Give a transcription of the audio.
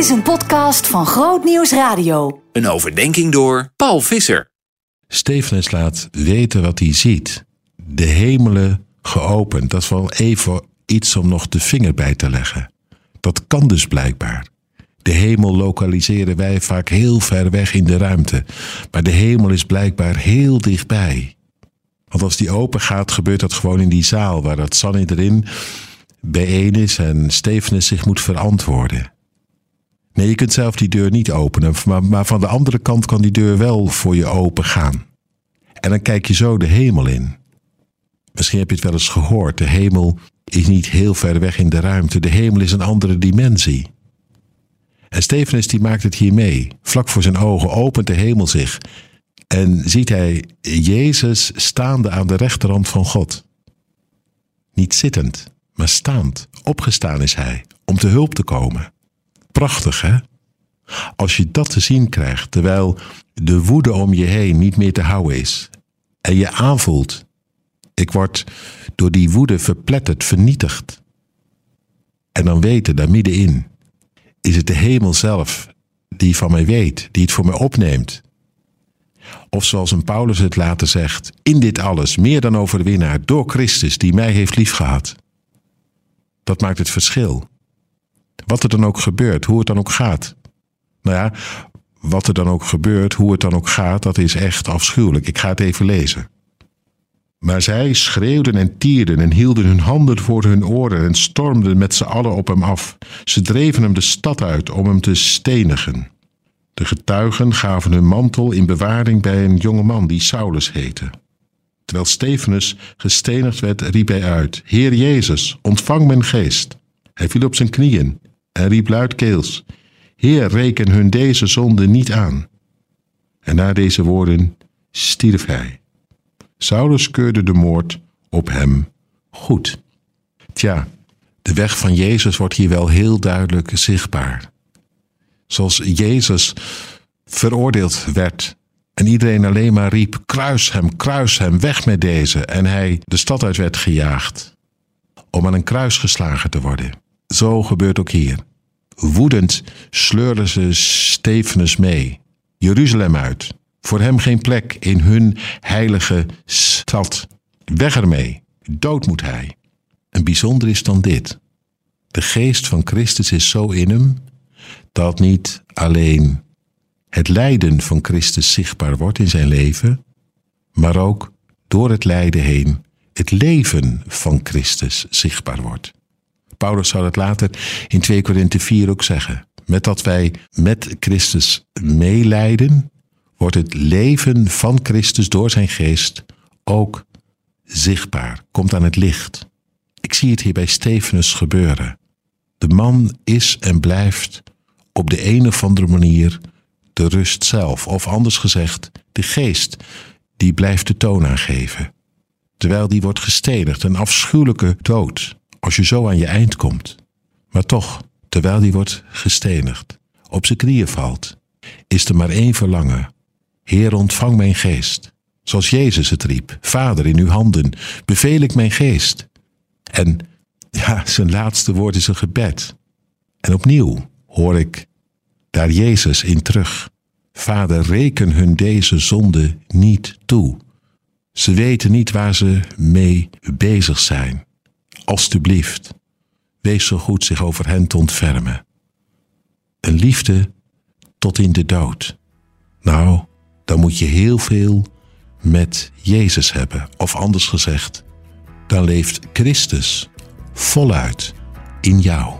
is een podcast van Groot Nieuws Radio. Een overdenking door Paul Visser. Stefanus laat weten wat hij ziet. De hemelen geopend. Dat is wel even iets om nog de vinger bij te leggen. Dat kan dus blijkbaar. De hemel lokaliseren wij vaak heel ver weg in de ruimte. Maar de hemel is blijkbaar heel dichtbij. Want als die open gaat, gebeurt dat gewoon in die zaal waar dat Sanhedrin bijeen is en Stefanus zich moet verantwoorden. Nee, je kunt zelf die deur niet openen, maar, maar van de andere kant kan die deur wel voor je open gaan. En dan kijk je zo de hemel in. Misschien heb je het wel eens gehoord, de hemel is niet heel ver weg in de ruimte, de hemel is een andere dimensie. En Stefanus die maakt het hier mee. Vlak voor zijn ogen opent de hemel zich en ziet hij Jezus staande aan de rechterhand van God. Niet zittend, maar staand. Opgestaan is hij om te hulp te komen. Prachtig, hè? Als je dat te zien krijgt, terwijl de woede om je heen niet meer te houden is, en je aanvoelt, ik word door die woede verpletterd, vernietigd. En dan weten, daar middenin, is het de hemel zelf die van mij weet, die het voor mij opneemt. Of zoals een Paulus het later zegt, in dit alles meer dan overwinnaar door Christus die mij heeft liefgehad. Dat maakt het verschil. Wat er dan ook gebeurt, hoe het dan ook gaat. Nou ja, wat er dan ook gebeurt, hoe het dan ook gaat, dat is echt afschuwelijk. Ik ga het even lezen. Maar zij schreeuwden en tierden en hielden hun handen voor hun oren en stormden met z'n allen op hem af. Ze dreven hem de stad uit om hem te stenigen. De getuigen gaven hun mantel in bewaring bij een jonge man die Saulus heette. Terwijl Stefanus gestenigd werd, riep hij uit: Heer Jezus, ontvang mijn geest. Hij viel op zijn knieën en riep luidkeels: Heer, reken hun deze zonde niet aan. En na deze woorden stierf hij. Saulus keurde de moord op hem goed. Tja, de weg van Jezus wordt hier wel heel duidelijk zichtbaar. Zoals Jezus veroordeeld werd en iedereen alleen maar riep: kruis hem, kruis hem, weg met deze. En hij de stad uit werd gejaagd om aan een kruis geslagen te worden. Zo gebeurt ook hier. Woedend sleurden ze Stefanus mee, Jeruzalem uit. Voor hem geen plek in hun heilige stad. Weg ermee, dood moet hij. En bijzonder is dan dit. De geest van Christus is zo in hem dat niet alleen het lijden van Christus zichtbaar wordt in zijn leven, maar ook door het lijden heen het leven van Christus zichtbaar wordt. Paulus zou het later in 2 Korinthe 4 ook zeggen. Met dat wij met Christus meelijden, wordt het leven van Christus door zijn geest ook zichtbaar, komt aan het licht. Ik zie het hier bij Stefanus gebeuren. De man is en blijft op de een of andere manier de rust zelf, of anders gezegd, de geest, die blijft de toon aangeven. Terwijl die wordt gestenigd, een afschuwelijke dood, als je zo aan je eind komt. Maar toch, terwijl die wordt gestenigd, op zijn knieën valt, is er maar één verlangen. Heer, ontvang mijn geest. Zoals Jezus het riep, Vader, in uw handen beveel ik mijn geest. En ja, zijn laatste woord is een gebed. En opnieuw hoor ik daar Jezus in terug. Vader, reken hun deze zonde niet toe. Ze weten niet waar ze mee bezig zijn. Alsjeblieft, wees zo goed zich over hen te ontfermen. Een liefde tot in de dood. Nou, dan moet je heel veel met Jezus hebben. Of anders gezegd, dan leeft Christus voluit in jou.